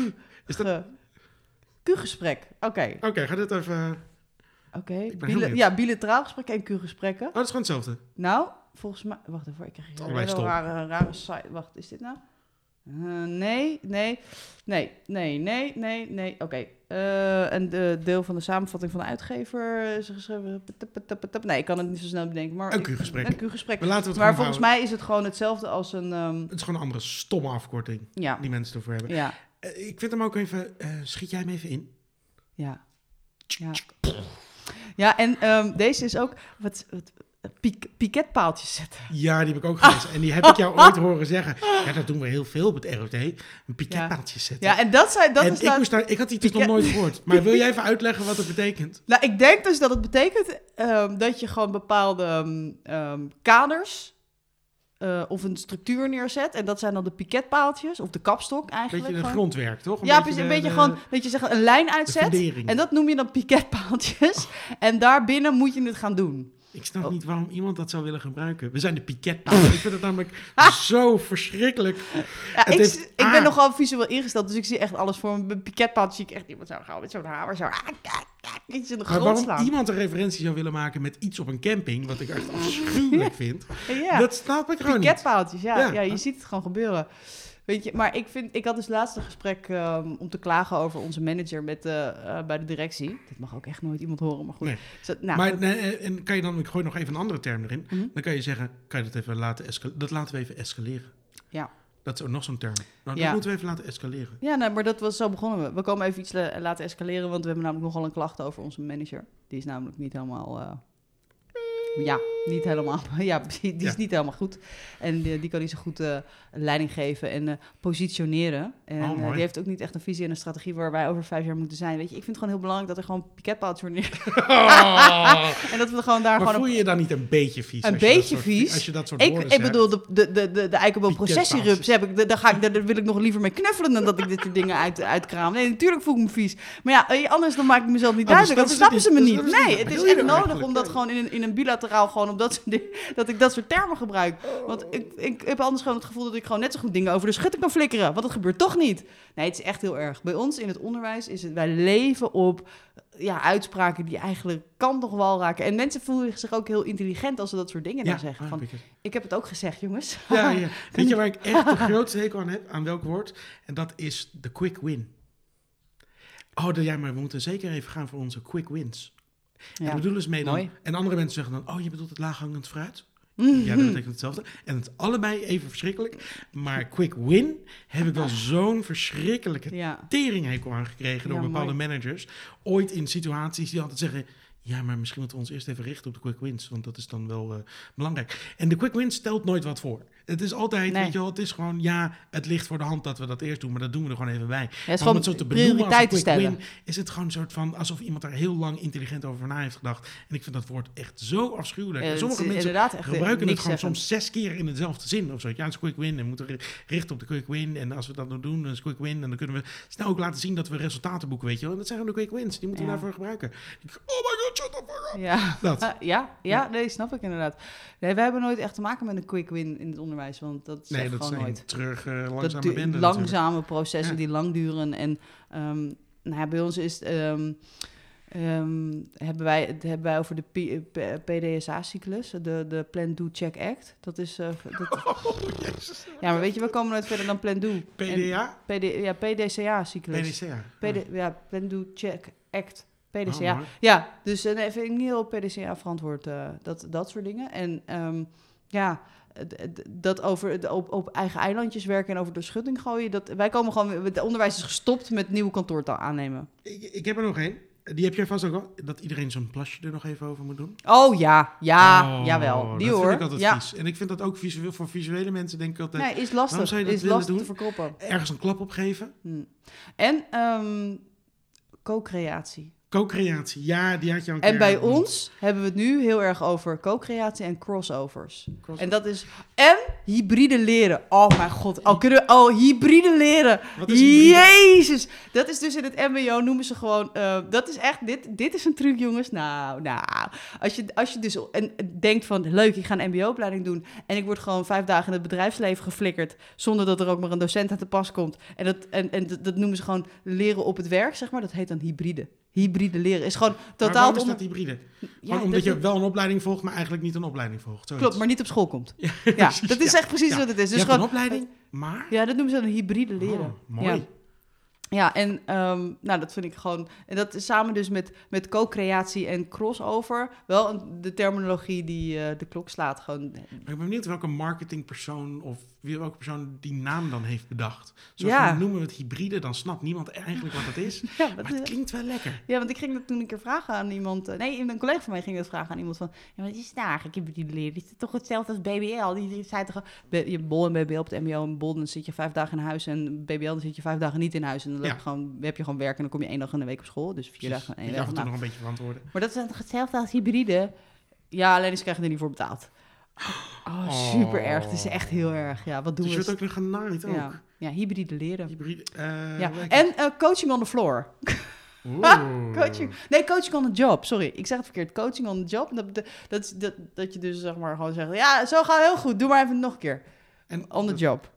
Is dat- ge- Q-gesprek. Oké. Oké, ga dit even... Oké. Bila- benieuwd. Ja, bilateraal gesprekken en Q-gesprekken. Oh, dat is gewoon hetzelfde. Nou, volgens mij... Wacht even, ik krijg hier een rare, rare site. Wacht, is dit nou? Eh, nee, nee, nee, nee, nee, nee, nee. Oké. Eh, en de deel van de samenvatting van de uitgever is geschreven... Nee, ik kan het niet zo snel bedenken. Maar Een Q-gesprek. Een Q-gesprek. Maar volgens houden. mij is het gewoon hetzelfde als een... ehm, Het is gewoon een andere stomme afkorting ja, die mensen ervoor hebben. ja, Eh, ik vind hem ook even... schiet jij hem even in? ja. Ja, ja en ehm, deze is ook... Wat, wat, piek, piketpaaltjes zetten. Ja, die heb ik ook gelezen. En die heb ik jou ooit horen zeggen. Ja, dat doen we heel veel op het ROT. Een piketpaaltje zetten. Ja, en dat, zijn, dat en is ik, nou... moest daar, ik had die dus nog nooit gehoord. Maar wil jij even uitleggen wat het betekent? Nou, ik denk dus dat het betekent ehm, dat je gewoon bepaalde ehm, ehm, kaders eh, of een structuur neerzet. En dat zijn dan de piketpaaltjes of de kapstok Een eigenlijk. beetje een grondwerk, toch? ja, precies. de- Een beetje de- gewoon dat je zeg, een lijn uitzet. En dat noem je dan piketpaaltjes. En daarbinnen moet je het gaan doen. Ik snap Oh. niet waarom iemand dat zou willen gebruiken. We zijn de piketpaal. ik vind het namelijk zo verschrikkelijk. Ja, ik, heeft- ik ben ah. nogal visueel ingesteld, dus ik zie echt alles voor me. Bij piketpaaltje zie ik echt iemand zo gaan met zo'n hamer zo. Ah, iets in de grond waarom slaan. iemand een referentie zou willen maken met iets op een camping, wat ik echt afschuwelijk vind, Ja. dat snap ik gewoon niet. Piketpaaltjes, ja, ja. Ja. je ziet het gewoon gebeuren. Weet je, maar ik vind, ik had dus laatst een gesprek ehm, om te klagen over onze manager met, de eh, bij de directie. Dit mag ook echt nooit iemand horen, maar goed. Nee. Zo, nou, maar nee, eh, en kan je dan, ik gooi nog even een andere term erin. Mhm. Dan kan je zeggen, kan je dat even laten escaleren? Dat laten we even escaleren. Ja. Dat is ook nog zo'n term. Nou, Ja. dat moeten we even laten escaleren. Ja, nee, maar dat was zo begonnen we. We komen even iets la- laten escaleren, want we hebben namelijk nogal een klacht over onze manager. Die is namelijk niet helemaal... eh, ja, niet helemaal. Ja, die is Ja. niet helemaal goed. En die, die kan niet zo goed eh, leiding geven en eh, positioneren. En Oh, eh, die heeft ook niet echt een visie en een strategie waar wij over vijf jaar moeten zijn. Weet je, ik vind het gewoon heel belangrijk dat er gewoon piketpaaltjes worden neer- Oh, En dat we gewoon daar maar gewoon... voel je je dan niet een beetje vies? Een dat beetje soort- vies? Als je dat soort Ik, ik bedoel, de, de, de, de, de Eikenboom processierups heb ik, daar, ga ik, daar wil ik nog liever mee knuffelen dan dat ik dit soort dingen uit, uitkraam. Nee, natuurlijk voel ik me vies. Maar ja, anders dan maak ik mezelf niet Oh, dus duidelijk. dat Dan is het snappen ze me Dus niet. dat Nee, het is echt nodig om dat gewoon in een, in een bilateraal gewoon op dat dat ik dat soort termen gebruik. Want ik, ik heb anders gewoon het gevoel dat ik gewoon net zo goed dingen over de schutting kan flikkeren. Want dat gebeurt toch niet. Nee, het is echt heel erg. Bij ons in het onderwijs is het, wij leven op ja, uitspraken die eigenlijk kan toch wel raken. En mensen voelen zich ook heel intelligent als ze dat soort dingen dan zeggen. ah, Van, ik heb het ook gezegd, jongens. Ja, ja. Weet je waar ik echt de grootste hekel aan heb? Aan welk woord? En dat is de quick win. Oh, de- ja, maar we moeten zeker even gaan voor onze quick wins. En Ja. bedoelen ze mee dan... Mooi. En andere mensen zeggen dan... Oh, je bedoelt het laaghangend fruit? Mm. Ja, dat betekent hetzelfde. En het allebei even verschrikkelijk. Maar quick win heb ik wel zo'n verschrikkelijke Ja. teringhekel aan gekregen door Ja, bepaalde mooi. managers. Ooit in situaties die altijd zeggen... Ja, maar misschien moeten we ons eerst even richten op de quick wins. Want dat is dan wel eh, belangrijk. En de quick wins stelt nooit wat voor. Het is altijd, Nee. weet je wel, het is gewoon... Ja, het ligt voor de hand dat we dat eerst doen. Maar dat doen we er gewoon even bij. Ja, het is om het zo te benoemen als quick stellen. win... is het gewoon een soort van... alsof iemand daar heel lang intelligent over na heeft gedacht. En ik vind dat woord echt zo afschuwelijk. Ja, sommige mensen echt gebruiken het gewoon soms zes keer in dezelfde zin of zo. Ja, het is een quick win en moeten ri- richten op de quick win. En als we dat nou doen, dan is quick win. En dan kunnen we snel ook laten zien dat we resultaten boeken, weet je wel. En dat zijn gewoon de quick wins. Die moeten we daarvoor gebruiken. Ik, oh my god, shut the fuck up. Ja. Dat. Ah, ja, ja, nee, snap ik inderdaad. Nee, we hebben nooit echt te maken met een quick win in het onderwijs, want dat is Nee, dat gewoon zijn nooit. terug eh, Dat langzame natuurlijk. langzame processen Ja. die lang duren. En ehm, nou ja, bij ons is ehm, ehm, hebben, wij, het hebben wij over de PDSA-cyclus, de, de Plan Do Check Act. Dat is. eh, dat, Oh, jezus. ja, maar weet je, we komen nooit verder dan Plan Do. En PDA? PD, ja, PDCA-cyclus. PDCA. PD, ja, Plan Do Check Act. PDCA. Oh, ja, dus eh, nee, vind ik heel PDCA verantwoord, eh, dat, dat soort dingen. En ja, dat over op, op eigen eilandjes werken en over de schutting gooien. Dat, wij komen gewoon, het onderwijs is gestopt met nieuwe kantoortaal aannemen. ik, ik heb er nog één. Die heb jij vast ook al. Dat iedereen zo'n plasje er nog even over moet doen. Oh ja, ja, Oh, jawel. Die dat hoor. vind ik altijd ja. vies. En ik vind dat ook visueel, voor visuele mensen denk ik altijd... Nee, is lastig. zou je dat Is lastig doen? te verkroppen. Ergens een klap op geven. Hm. En ehm, co-creatie. Co-creatie. Ja, die had je al En bij genoemd. ons hebben we het nu heel erg over co-creatie en crossovers. Cross- En dat is. En hybride leren. Oh mijn god. Al kunnen, oh, hybride leren. Wat is hybride? Jezus. Dat is dus in het MBO noemen ze gewoon. eh, dat is echt. Dit, dit is een truc, jongens. Nou, nou. Als je, als je dus en, denkt van. Leuk, ik ga een MBO-opleiding doen. En ik word gewoon vijf dagen in het bedrijfsleven geflikkerd. Zonder dat er ook maar een docent aan te pas komt. En dat, en, en dat, dat noemen ze gewoon leren op het werk, zeg maar. Dat heet dan hybride. Hybride leren. Is gewoon Maar totaal. waarom het is dat hybride? Ja, omdat dat- je wel een opleiding volgt, maar eigenlijk niet een opleiding volgt. Zoiets. Klopt, maar niet op school komt. Ja, dat is echt precies Ja. wat het is. je Dus gewoon, een opleiding, maar... ja, dat noemen ze dan hybride leren. Oh, mooi. Ja. Ja, en ehm, nou, dat vind ik gewoon. En dat is samen dus met, met co-creatie en crossover. Wel een, de terminologie die eh, de klok slaat. Gewoon. Maar ik ben benieuwd welke marketingpersoon of welke persoon die naam dan heeft bedacht. Zo Ja. van, noemen we het hybride, dan snapt niemand eigenlijk wat het is. Ja, Maar het klinkt wel lekker. ja, want ik ging dat toen een keer vragen aan iemand. eh, nee, een collega van mij ging dat vragen aan iemand van. Ja, wat is het nou eigenlijk hybride leren? Is het toch hetzelfde als BBL? Die, die zei toch. Je bol en BBL op het MBO. En bol dan zit je vijf dagen in huis. En BBL dan zit je vijf dagen niet in huis. En dan Ja. gewoon, heb je gewoon werk en dan kom je één dag in de week op school. Dus vier Precies. dagen en één af dag. en toe Nou, nog een beetje verantwoorden. Maar dat is toch hetzelfde als hybride? Ja, alleen ze krijgen er niet voor betaald. Oh, Oh. super erg. Het is echt heel erg. Ja, wat doen Dus je we? wordt ook nog genaaid ook. ja. ja, hybride leren. Hybride, eh, Ja. En eh, coaching on the floor. Oeh. Coaching. Nee, coaching on the job. Sorry, ik zeg het verkeerd. Coaching on the job. Dat, dat, dat, je dus zeg maar gewoon zegt... Ja, zo gaat heel goed. Doe maar even nog een keer. En, On the job.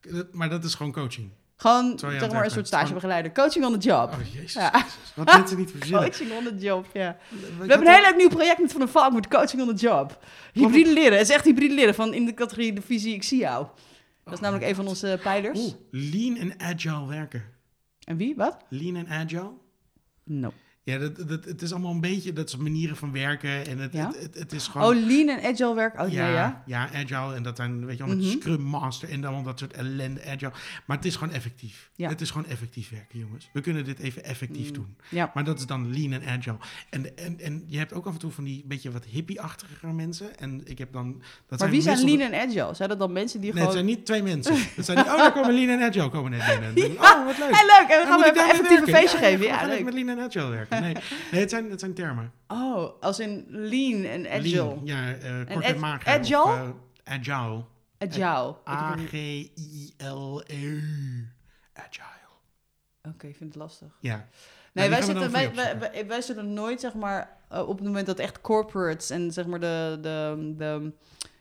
dat- Maar dat is gewoon coaching. Gewoon, zeg maar, een soort stagebegeleider. Coaching on the job. Oh, jezus. Ja. Jezus. Wat mensen niet verzinnen. Coaching on the job, ja. We We hebben een heel leuk nieuw project met Van de Valk met coaching on the job. Hybride leren. Het is echt hybride leren van in de categorie de visie ik zie jou. Dat is namelijk een van onze pijlers. Oeh, lean en agile werken. En wie? Wat? Lean en agile? No. Ja, dat, dat, het is allemaal een beetje, dat is manieren van werken en het, Ja? het, het, het is gewoon... Oh, lean en agile werk. Oh, ja, ja. ja, agile en dat zijn, weet je wel, Mhm. Scrum Master en dan dat soort ellende, agile. Maar het is gewoon effectief. Ja. Het is gewoon effectief werken, jongens. We kunnen dit even effectief Mm. doen. Ja. Maar dat is dan lean en agile. En, en, en je hebt ook af en toe van die beetje wat hippie-achtige mensen. En ik heb dan... Dat Maar wie zijn lean en agile? Zijn dat dan mensen die Nee, het gewoon... zijn niet twee mensen. Het zijn niet, oh, daar komen lean en agile komen net binnen. En Ja. Oh, wat leuk. Hey, leuk! En dan Dan gaan we even effectief een werken. feestje geven. we Ja, leuk. met lean en agile werken. Nee, nee het, zijn, het zijn termen. Oh, als in lean en agile. Lean, ja, eh kort en, ag- mager. agile? Of, eh, agile. Agile. Er- A-G-I-L-E. Agile. Oké, ik vind het lastig. Ja. Nee, Nou, wij zitten, wij, wij, wij, wij zitten nooit, zeg maar, eh, op het moment dat echt corporates en zeg maar de, de, de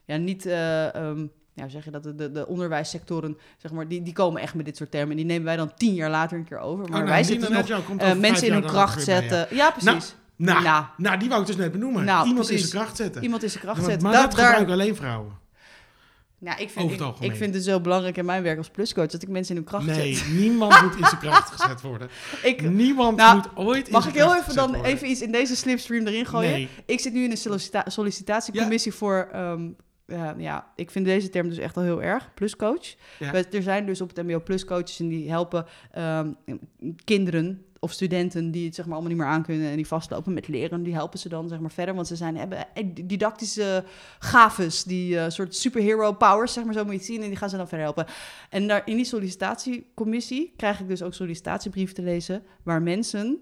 ja, niet, eh, ehm, ja, zeg je dat, de, de, de onderwijssectoren, zeg maar, die, die komen echt met dit soort termen. En die nemen wij dan tien jaar later een keer over. Maar Oh, nou, wij zitten en nog eh, mensen in hun kracht bij zetten. Ja, precies. Nou, Nou. nou, die wou ik dus net benoemen. Nou, Iemand in zijn kracht zetten. Iemand in zijn kracht maar zetten. maar Dat- dat daar- gebruiken alleen vrouwen. Ja, ik vind, het ik, vind het zo belangrijk in mijn werk als pluscoach dat ik mensen in hun kracht Nee, zet. niemand moet in zijn kracht gezet worden. Ik, Niemand Nou, moet ooit in mag ik heel even dan worden. even iets in deze slipstream erin gooien? Nee. Ik zit nu in een sollicita- sollicitatiecommissie voor... ehm, ja, ja, ik vind deze term dus echt al heel erg. Pluscoach. Ja. Er zijn dus op het mbo pluscoaches en die helpen ehm, kinderen of studenten die het zeg maar allemaal niet meer aankunnen en die vastlopen met leren, die helpen ze dan zeg maar verder, want ze zijn, hebben eh, didactische gaves, die eh, soort superhero powers, zeg maar zo moet je het zien, en die gaan ze dan verder helpen. En daar, in die sollicitatiecommissie krijg ik dus ook sollicitatiebrieven te lezen, waar mensen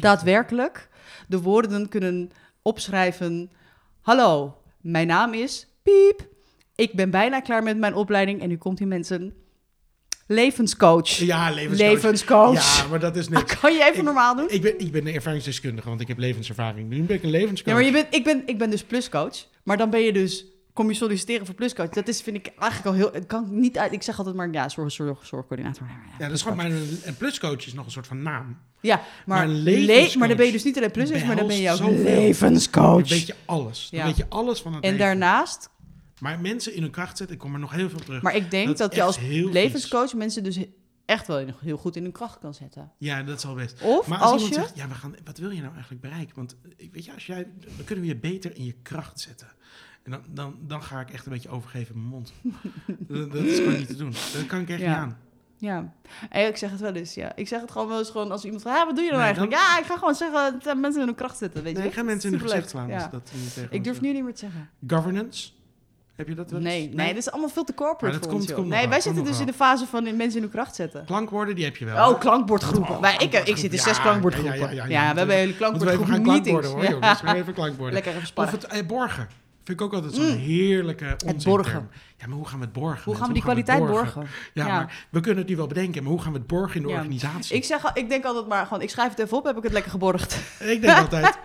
daadwerkelijk de woorden kunnen opschrijven. Hallo, mijn naam is Piep. Ik ben bijna klaar met mijn opleiding en nu komt hier mensen. Levenscoach. Ja, levenscoach. Levenscoach. Ja, maar dat is niks. Kan je even Ik- normaal doen? Ik ben, ik ben een ervaringsdeskundige, want ik heb levenservaring. Nu ben ik een levenscoach. Ja, maar je bent, ik, ben, ik ben dus pluscoach. Maar dan ben je dus, kom je solliciteren voor pluscoach. Dat is, vind ik eigenlijk al heel, het kan ik niet uit. Ik zeg altijd maar, ja, zorg, zorg, zorgcoördinator. Ja, dat is gewoon, maar een, pluscoach is nog een soort van naam. Ja, maar, Maar maar dan ben je dus niet alleen pluscoach, maar dan ben je ook levenscoach. Dan weet je alles. Dan Ja. weet je alles van het En leven. daarnaast Maar mensen in hun kracht zetten, ik kom er nog heel veel terug. Maar ik denk Dat je als levenscoach mensen dus echt wel heel goed in hun kracht kan zetten. Ja, dat is al best. Of Maar als, als, iemand je... zegt, ja, we gaan, wat wil je nou eigenlijk bereiken? Want eh, weet je, als jij, dan kunnen we je beter in je kracht zetten. En dan, dan, dan ga ik echt een beetje overgeven in mijn mond. dat, dat is gewoon niet te doen. Dat kan ik echt Ja. niet aan. Ja, en ik zeg het wel eens, ja. Ik zeg het gewoon wel eens gewoon als iemand vraagt, wat doe je dan Nee, eigenlijk? Ja, ik ga gewoon zeggen dat mensen in hun kracht zetten, weet Nee, je. ik ga mensen in hun gezicht slaan. Ja. Dat niet Ik durf nu niet meer te zeggen. Governance? Heb je dat wel eens? Nee, nee, dat is allemaal veel te corporate dat voor komt- ons, Nee, wij zitten dus in de fase van mensen in hun kracht zetten. Klankwoorden, die heb je wel. Oh, klankbordgroepen. Oh, ik, ik zit in zes klankbordgroepen. ja, we hebben hele Moeten we even gaan klankbordgroep klankborden meetings. hoor, Ja. jongens. We even klankborden. Lekker even Of het eh, borgen. Vind ik ook altijd zo'n heerlijke onzin. borgen. Ja, maar hoe gaan we het borgen? Hoe gaan we die kwaliteit borgen? Ja, Ja. maar we kunnen het nu wel bedenken, maar hoe gaan we het borgen in de Ja. organisatie? Ik, zeg, ik denk altijd maar gewoon, ik schrijf het even op, heb ik het lekker geborgd. Ik denk altijd,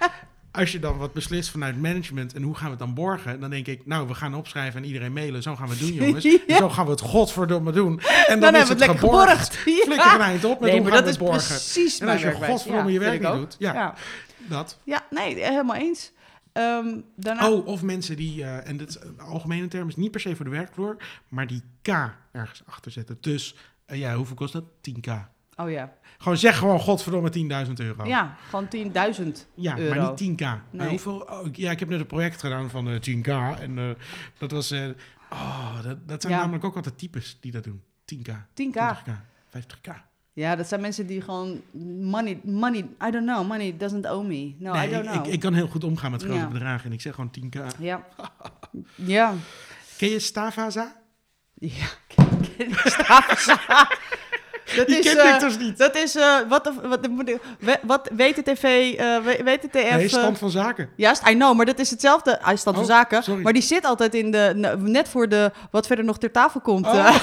als je dan wat beslist vanuit management en hoe gaan we het dan borgen, dan denk ik, nou, we gaan opschrijven en iedereen mailen. Zo gaan we het doen, jongens. Ja. Zo gaan we het godverdomme doen. En dan, Dan, is hebben we het lekker geborgd. Flikker Ja. een eind op met Nee, hoe gaan dat we is het borgen. precies En als je godverdomme je werk niet doet, ja. Dat. Ja, nee, helemaal eens. Ehm, daarna... Oh, of mensen die, eh, en dit is een algemene term, is niet per se voor de werkvloer, maar die K ergens achter zetten. Dus, eh, ja, hoeveel kost dat? 10k. Oh ja. Gewoon zeg gewoon godverdomme 10.000 euro. Ja, gewoon 10.000. Ja, euro. maar niet 10k. Maar Nee. hoeveel, oh, ja, ik heb net een project gedaan van eh 10k. En eh, dat was... eh, oh, dat, dat zijn Ja. namelijk ook altijd types die dat doen. 10k, 10k. 20k, 50k. Ja, dat zijn mensen die gewoon money, money, I don't know, money doesn't owe me. No, nee, I don't ik, know. ik, ik kan heel goed omgaan met grote Ja. bedragen. En ik zeg gewoon 10k. Ja. ja. Ken je Stavaza? Ja. Dat Die is, ken eh, ik dus niet. dat is, eh, wat, de- wat, de- we- wat WTTV, eh, W- WTTF... Nee, eh, stand van zaken. Juist, I know, maar dat is hetzelfde. Hij staat voor Oh, zaken. sorry. Maar die zit altijd in de, net voor de, wat verder nog ter tafel komt. eh.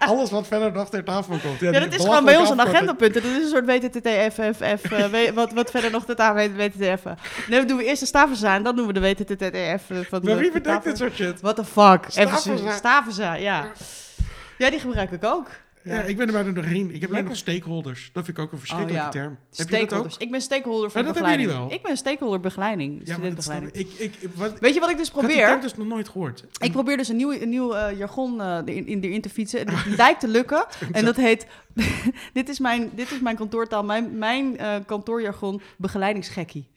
Oh, Alles wat verder nog ter tafel komt. Ja, dat is gewoon bij ons een agendapunt. Dat is een soort WTTTF, eh, we- wat, wat verder nog de tafel WTTF. Nee, dan doen we eerst de stavenza en dan doen we de WTTTF. eh, van Maar wie de bedenkt dit soort shit? What the fuck? Stavenza. Stavenza, ja. Ja, die gebruik ik ook. Ja, ik ben er bijna doorheen. Ik heb alleen nog stakeholders. Dat vind ik ook een verschrikkelijke Oh, ja. term. Heb je Stakeholders. Ik ben stakeholder van Ja, dat hebben jullie begeleiding. wel. Ik ben stakeholder begeleiding. Studentbegeleiding. ik. Ik, ik, wat, Weet je wat ik dus ik probeer? term dus nog nooit gehoord. Ik probeer dus een nieuw, een nieuw eh, jargon eh, erin, in, erin te fietsen. En het lijkt te lukken. En dat heet... dit, is mijn, dit is mijn kantoortaal. Mijn, mijn eh, kantoorjargon begeleidingsgekkie.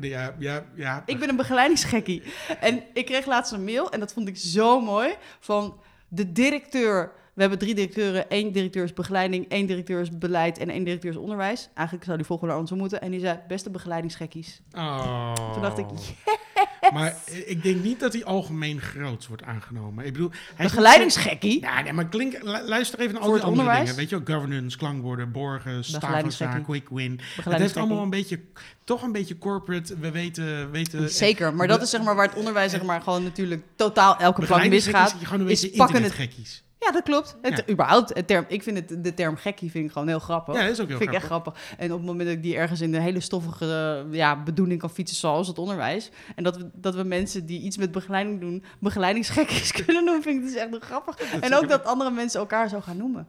Ja, ja, ja. Ik ben een begeleidingsgekkie. En ik kreeg laatst een mail, en dat vond ik zo mooi, van de directeur. We hebben drie directeuren. Eén directeur is begeleiding, één directeur is beleid en één directeur is onderwijs. Eigenlijk zou die volgende andersom moeten. En die zei, beste begeleidingsgekkies. Oh. Toen dacht ik, Maar ik denk niet dat hij algemeen groots wordt aangenomen. Ik bedoel, hij is begeleidingsgekkie? nee, maar klink, lu- luister even naar al die andere onderwijs? dingen. Weet je wel, governance, klankwoorden, borgen, Begeleidingsgekkie. quick win. Het heeft allemaal een beetje, toch een beetje corporate. We weten, weten Zeker, maar dat is zeg maar waar het onderwijs zeg maar gewoon natuurlijk totaal elke plank misgaat. zijn gewoon een is beetje pakken het- internetgekkies. Ja, dat klopt. Het, Ja. überhaupt, het term, ik vind het, de term gekkie vind ik gewoon heel grappig. Ja, dat is ook heel vind ik echt grappig. grappig. En op het moment dat ik die ergens in een hele stoffige ja, bedoeling kan fietsen, zoals het onderwijs. En dat we, dat we mensen die iets met begeleiding doen, begeleidingsgekkies kunnen noemen, vind ik dus echt grappig. Dat en ook dat andere mensen elkaar zo gaan noemen.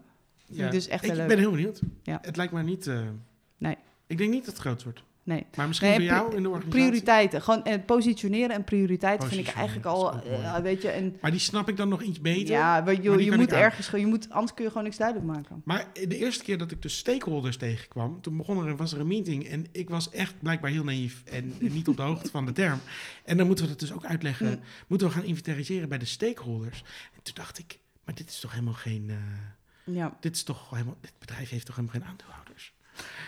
Vind ik dus echt ik heel leuk. ben heel benieuwd. Ja. Het lijkt me niet... eh, Nee. Ik denk niet dat het groot wordt. Nee. Maar misschien Nee, bij jou in de organisatie. Prioriteiten. Gewoon eh, positioneren en prioriteiten vind ik eigenlijk al, eh, weet je, en Maar die snap ik dan nog iets beter. ja, maar die je moet aan. ergens, je moet, anders kun je gewoon niks duidelijk maken. Maar de eerste keer dat ik de stakeholders tegenkwam, toen begon er, was er een meeting en ik was echt blijkbaar heel naïef en niet op de hoogte van de term. En dan moeten we dat dus ook uitleggen. Mm. Moeten we gaan inventariseren bij de stakeholders. En toen dacht ik, maar dit is toch helemaal geen, eh, Ja, dit is toch helemaal, dit bedrijf heeft toch helemaal geen aandeelhouders.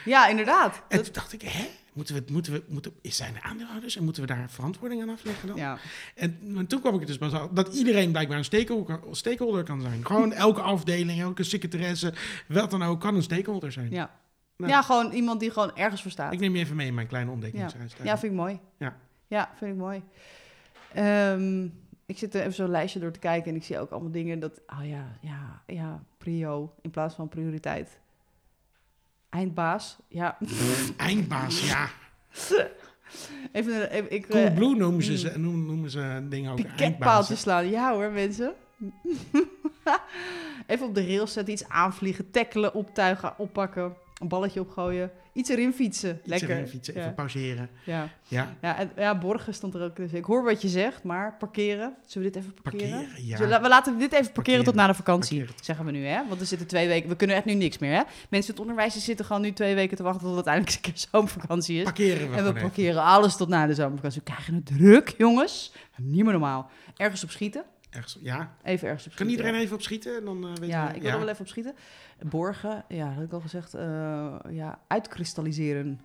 ja inderdaad. En Dat- toen dacht ik, hè, moeten we, moeten we, moeten, is zijn er aandeelhouders en moeten we daar verantwoording aan afleggen dan? ja. En, en toen kwam ik er dus pas aan dat iedereen blijkbaar een stakeholder, stakeholder kan zijn. Gewoon elke afdeling, elke secretaresse, wat dan ook, kan een stakeholder zijn. Ja. Nou. ja, gewoon iemand die gewoon ergens voor staat. Ik neem je even mee in mijn kleine ontdekkingsreis. Ja, vind ik mooi. Ja. Ja, vind ik mooi. Ehm, ik zit er even zo'n lijstje door te kijken en ik zie ook allemaal dingen dat... Oh ja, ja, ja, prio in plaats van prioriteit. Eindbaas, ja. Eindbaas, ja. Even, even ik... Cool eh, Blue noemen ze, ze, noemen, noemen ze dingen ook eindbaas. slaan. Ja hoor, mensen. even op de rails zetten, iets aanvliegen, tackelen, optuigen, oppakken, een balletje opgooien, iets erin fietsen. Iets Lekker. erin fietsen, even ja. pauzeren. Ja. Ja, Ja, en, ja, borgen stond er ook. Dus ik hoor wat je zegt, maar parkeren. Zullen we dit even parkeren? parkeren, ja. Zullen we, we laten dit even parkeren, Parkeren. tot na de vakantie, Parkeren. zeggen we nu, hè? Want er zitten twee weken. We kunnen echt nu niks meer, hè? Mensen in het onderwijs zitten gewoon nu twee weken te wachten tot het uiteindelijk een keer zomervakantie is. Parkeren we en we even. parkeren alles tot na de zomervakantie. We krijgen het druk, jongens. Niet meer normaal. Ergens op schieten. Ergens, ja. Even ergens op Kan schieten. iedereen even op schieten? En dan, eh weet Ja, je, ik wil er wel even op schieten. Borgen, ja, dat heb ik al gezegd. eh, ja, uitkristalliseren.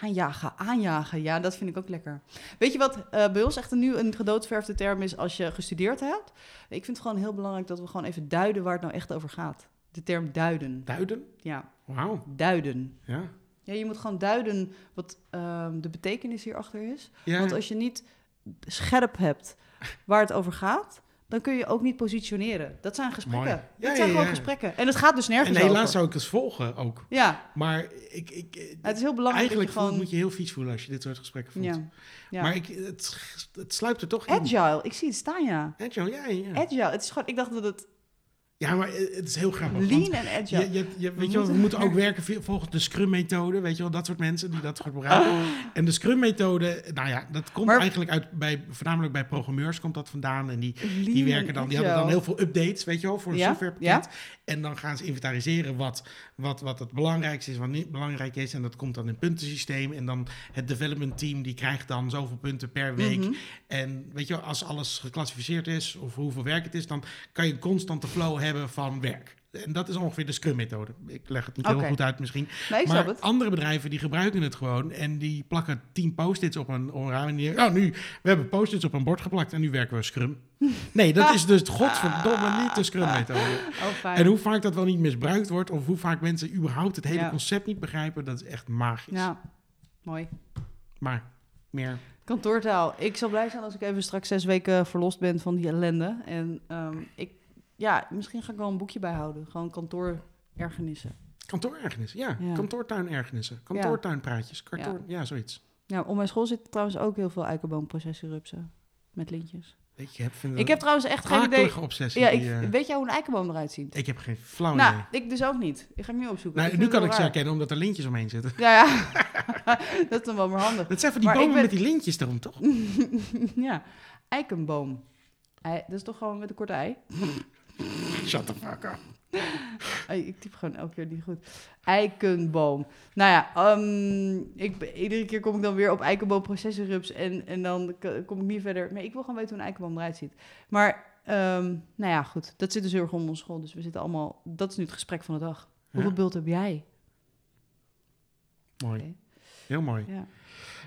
Aanjagen, aanjagen. Ja, dat vind ik ook lekker. Weet je wat eh, bij ons echt een, nu een gedoodverfde term is als je gestudeerd hebt? Ik vind het gewoon heel belangrijk dat we gewoon even duiden waar het nou echt over gaat. De term duiden. Duiden? Ja, Wauw, duiden. ja. Ja, je moet gewoon duiden wat ehm, de betekenis hierachter is. ja. Want als je niet scherp hebt waar het over gaat, dan kun je ook niet positioneren. Dat zijn gesprekken. Mooi. Dat Ja, zijn ja, gewoon ja. gesprekken. En het gaat dus nergens En helaas over. zou ik het volgen ook. Ja, Maar ik, ik, eh, het is heel belangrijk eigenlijk je gewoon... moet je heel vies voelen als je dit soort gesprekken voelt. Maar ik, het, het sluipt er toch in. Agile, ik zie het staan, ja. Agile, ja, ja. Agile, het is gewoon... Ik dacht dat het Ja, maar het is heel grappig. lean en agile... Je, je, je- weet We je wel, we moeten- ook werken volgens de Scrum-methode. Weet je wel, dat soort mensen die dat gebruiken. En de Scrum-methode, nou ja, dat komt Maar- eigenlijk uit, bij, voornamelijk bij programmeurs komt dat vandaan. En die, die werken en dan, die hadden dan heel veel updates, weet je wel, voor een Ja, softwarepakket. En dan gaan ze inventariseren wat, wat, wat het belangrijkste is, wat niet belangrijk is. En dat komt dan in puntensysteem. En dan het development team, die krijgt dan zoveel punten per week. Mhm. En weet je wel, als alles geclassificeerd is, of hoeveel werk het is, dan kan je een constante flow hebben van werk. En dat is ongeveer de Scrum-methode. Ik leg het niet heel goed uit misschien. Nee, ik snap maar andere bedrijven die gebruiken het gewoon en die plakken tien post-its op een, op een raam en die oh nu, we hebben post-its op een bord geplakt en nu werken we Scrum. Nee, dat is dus godverdomme niet de Scrum-methode. Oh. En hoe vaak dat wel niet misbruikt wordt of hoe vaak mensen überhaupt het hele Ja. concept niet begrijpen, dat is echt magisch. Ja, mooi. Maar meer. Kantoortaal. Ik zal blij zijn als ik even straks zes weken verlost ben van die ellende. En ehm, ik ja, misschien ga ik wel een boekje bijhouden. Gewoon kantoorergenissen. Kantoorergenissen, ja. Ja. Kantoortuinergenissen. Kantoortuinpraatjes. Kantoor, ja. zoiets. Ja, op mijn school zitten trouwens ook heel veel eikenboomprocessierupsen. Met lintjes. Ik heb, Ik heb trouwens echt geen idee. obsessie. Ja, die, ik, eh, weet jij hoe een eikenboom eruit ziet? ik heb geen flauw nou, idee. ik dus ook niet. Ik ga ik nu opzoeken. Nou, nu kan ik ze herkennen omdat er lintjes omheen zitten. Ja, ja. dat is dan wel maar handig. Dat zijn van die Maar bomen ben- met die lintjes erom, toch? ja, eikenboom. Ei, dat is toch gewoon met een korte ei? Shut the fuck up. Ik typ gewoon elke keer niet goed. Eikenboom. Nou ja, ehm, ik, iedere keer kom ik dan weer op eikenboomprocessorrups en, en dan kom ik niet verder. Maar ik wil gewoon weten hoe een eikenboom eruit ziet. Maar, ehm, nou ja, goed. Dat zit dus heel erg onder onze school. Dus we zitten allemaal... Dat is nu het gesprek van de dag. Hoeveel Ja, beeld heb jij? mooi. Heel mooi. Ja.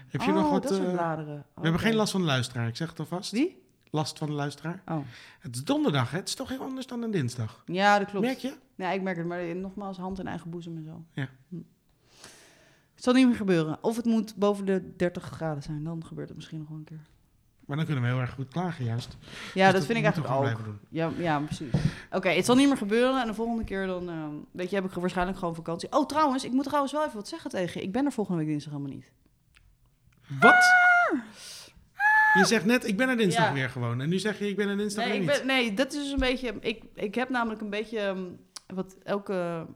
Heb je oh, nog wat... dat soort eh, we hebben geen last van de luisteraar, ik zeg het alvast. Wie? Last van de luisteraar. Oh. Het is donderdag, hè? Het is toch heel anders dan een dinsdag. Ja, dat klopt. Merk je? Ja, ik merk het. Maar nogmaals, hand in eigen boezem en zo. Ja. Hm. Het zal niet meer gebeuren. Of het moet boven de 30 graden zijn. Dan gebeurt het misschien nog wel een keer. Maar dan kunnen we heel erg goed klagen, juist. Ja, Dus dat vind ik eigenlijk ook. blijven doen. Ja, ja precies. Oké, het zal niet meer gebeuren. En de volgende keer dan, ehm, weet je, heb ik waarschijnlijk gewoon vakantie. Oh, trouwens, ik moet trouwens wel even wat zeggen tegen je. Ik ben er volgende week dinsdag helemaal niet. Wat? Je zegt net, ik ben er dinsdag Ja. weer gewoon. En nu zeg je, ik ben er dinsdag Nee, weer ik niet. ben, nee, dat is dus een beetje... Ik, ik heb namelijk een beetje... ehm, wat elke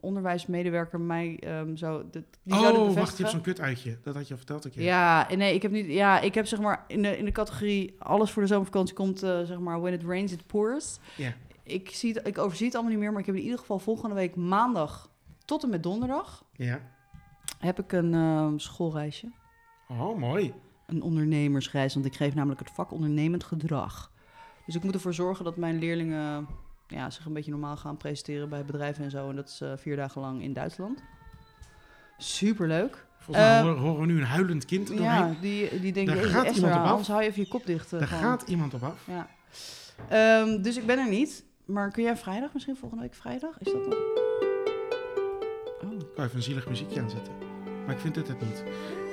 onderwijsmedewerker mij ehm, zo... De, die oh, wacht, je hebt zo'n kut uitje. Dat had je al verteld een keer. Ja, nee, ik heb niet. Ja, ik heb zeg maar in de, in de categorie alles voor de zomervakantie komt eh, zeg maar when it rains it pours. Ja. Ik zie het, ik overzie het allemaal niet meer, maar ik heb in ieder geval volgende week maandag tot en met donderdag Ja. heb ik een ehm, schoolreisje, Oh, mooi. Een ondernemersreis, want ik geef namelijk het vak ondernemend gedrag. Dus ik moet ervoor zorgen dat mijn leerlingen ja, zich een beetje normaal gaan presenteren bij bedrijven en zo. En dat is vier dagen lang in Duitsland. Superleuk. Volgens mij Eh, horen, we nu een huilend kind doorheen. Ja, die, die denken, Daar "Jezus, gaat iemand op af." anders hou je even je kop dicht. eh, Daar gewoon. gaat iemand op af. Ja. Ehm, dus ik ben er niet. Maar kun jij vrijdag, misschien volgende week vrijdag? Is dat nog? Oh. Ik kan even een zielig muziekje aanzetten. Maar ik vind dit het niet.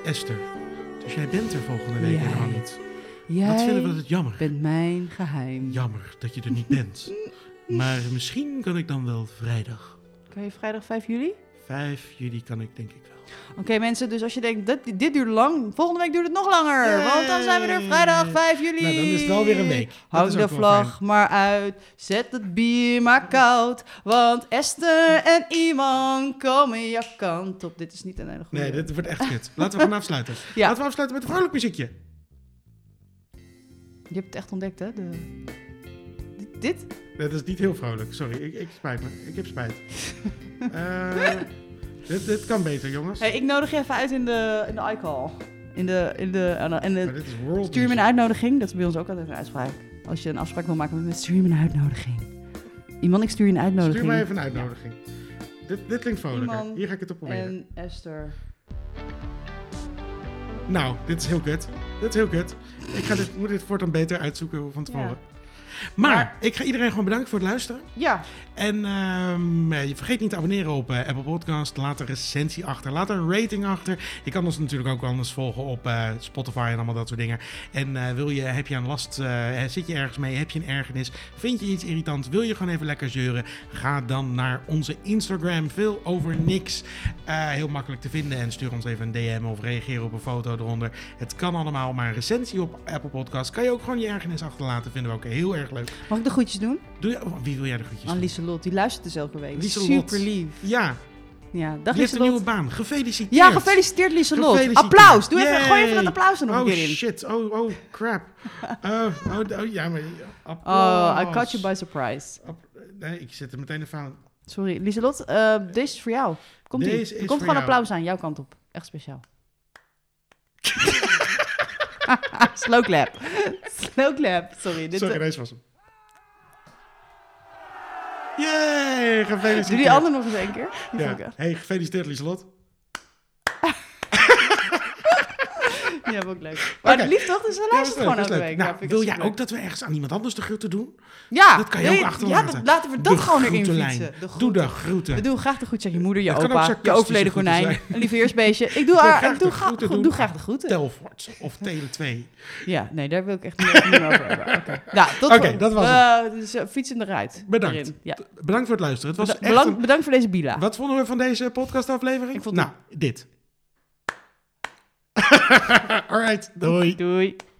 Esther, dus jij bent er volgende week Jij helemaal niet. Jij Wat vinden we het jammer? bent mijn geheim. Jammer dat je er niet bent. Maar misschien kan ik dan wel vrijdag. Kan je vrijdag 5 juli? 5 juli kan ik denk ik wel. Oké mensen, dus als je denkt, dit, dit duurt lang, volgende week duurt het nog langer. Yay. Want dan zijn we er vrijdag 5 juli. Nou, dan is het alweer een week. Dat is de wel vlag maar uit, zet het bier maar koud. Want Esther en iemand komen je kant op. Dit is niet een hele goede... Nee, dit wordt echt kut. Laten we gaan afsluiten. Ja. Laten we afsluiten met een vrolijk muziekje. Je hebt het echt ontdekt, hè? De... Dit? Nee, dat is niet heel vrolijk. Sorry, ik, ik spijt me. Ik heb spijt. Eh, dit, dit kan beter, jongens. Hey, ik nodig je even uit in de, in de iCall. In de, in de, en de, en de- world stuur me een uitnodiging. Dat is bij ons ook altijd een uitspraak. Als je een afspraak wil maken met me, stuur me een uitnodiging. Iemand, ik stuur je een uitnodiging. Stuur mij even een uitnodiging. Dit, dit klinkt vrolijker. Iemand Hier ga ik het op proberen. En Esther. Nou, dit is heel kut. Dit is heel kut. Ik ga dit, moet dit voortaan beter uitzoeken van tevoren. Ja. Maar, Maar- ik ga iedereen gewoon bedanken voor het luisteren. Ja, En ehm, eh, je vergeet niet te abonneren op eh, Apple Podcast. Laat een recensie achter. Laat een rating achter. Je kan ons natuurlijk ook anders volgen op eh, Spotify en allemaal dat soort dingen. En wil je, heb je een last, zit je ergens mee, heb je een ergernis, vind je iets irritant, wil je gewoon even lekker zeuren, ga dan naar onze Instagram. Veel over niks. Heel makkelijk te vinden en stuur ons even een DM of reageer op een foto eronder. Het kan allemaal, maar een recensie op Apple Podcast kan je ook gewoon je ergernis achterlaten. Vinden we ook heel erg leuk. mag ik de groetjes doen? Doe je, oh, wie wil jij de groetjes Aan? Lieselot, die luistert dus elke week. Lieselot. Super lief. Ja, Ja, dag die heeft een nieuwe baan. Gefeliciteerd. Ja, gefeliciteerd Lieselot. Applaus. Doe even, gooi even dat applaus er nog Oh een keer in. shit, oh, oh crap. Oh, oh, oh, ja, maar... Oh. I caught you by surprise. App- Nee, ik zet er meteen even aan. Sorry, Lieselot, eh, deze is voor jou. Komt. Deze Er komt gewoon jou. applaus aan, jouw kant op. Echt speciaal. Slow clap. Slow clap. Sorry. Dit, Sorry, eh, deze was hem. Yay, gefeliciteerd. doe die andere nog eens een keer. Die Ja. vond ik echt- Ja, ook leuk. Maar lief toch? Dus dan Ja, luistert is gewoon elke week. Nou, Ja, wil jij ook dat we ergens aan iemand anders de groeten doen? Ja, Dat kan je nee, ook Ja, achterlaten. dat- laten we dat De gewoon erin fietsen. De Doe de groeten. We doen graag de groeten aan je moeder, je Het opa, je overleden konijn, een lief heersbeestje. Ik doe, haar- graag ik doe, de gra- groeten doe, graag de groeten. Telfort of Tele 2. Ja, nee, daar wil ik echt niet, meer over hebben. Oké, nou, tot Oké, dat was eh, dus, eh, fietsen eruit. Bedankt. Ja. Bedankt voor het luisteren. Het was bedankt, voor deze bila. Wat vonden we van deze podcastaflevering? Ik vond nou, dit. All right. Doei. Doei.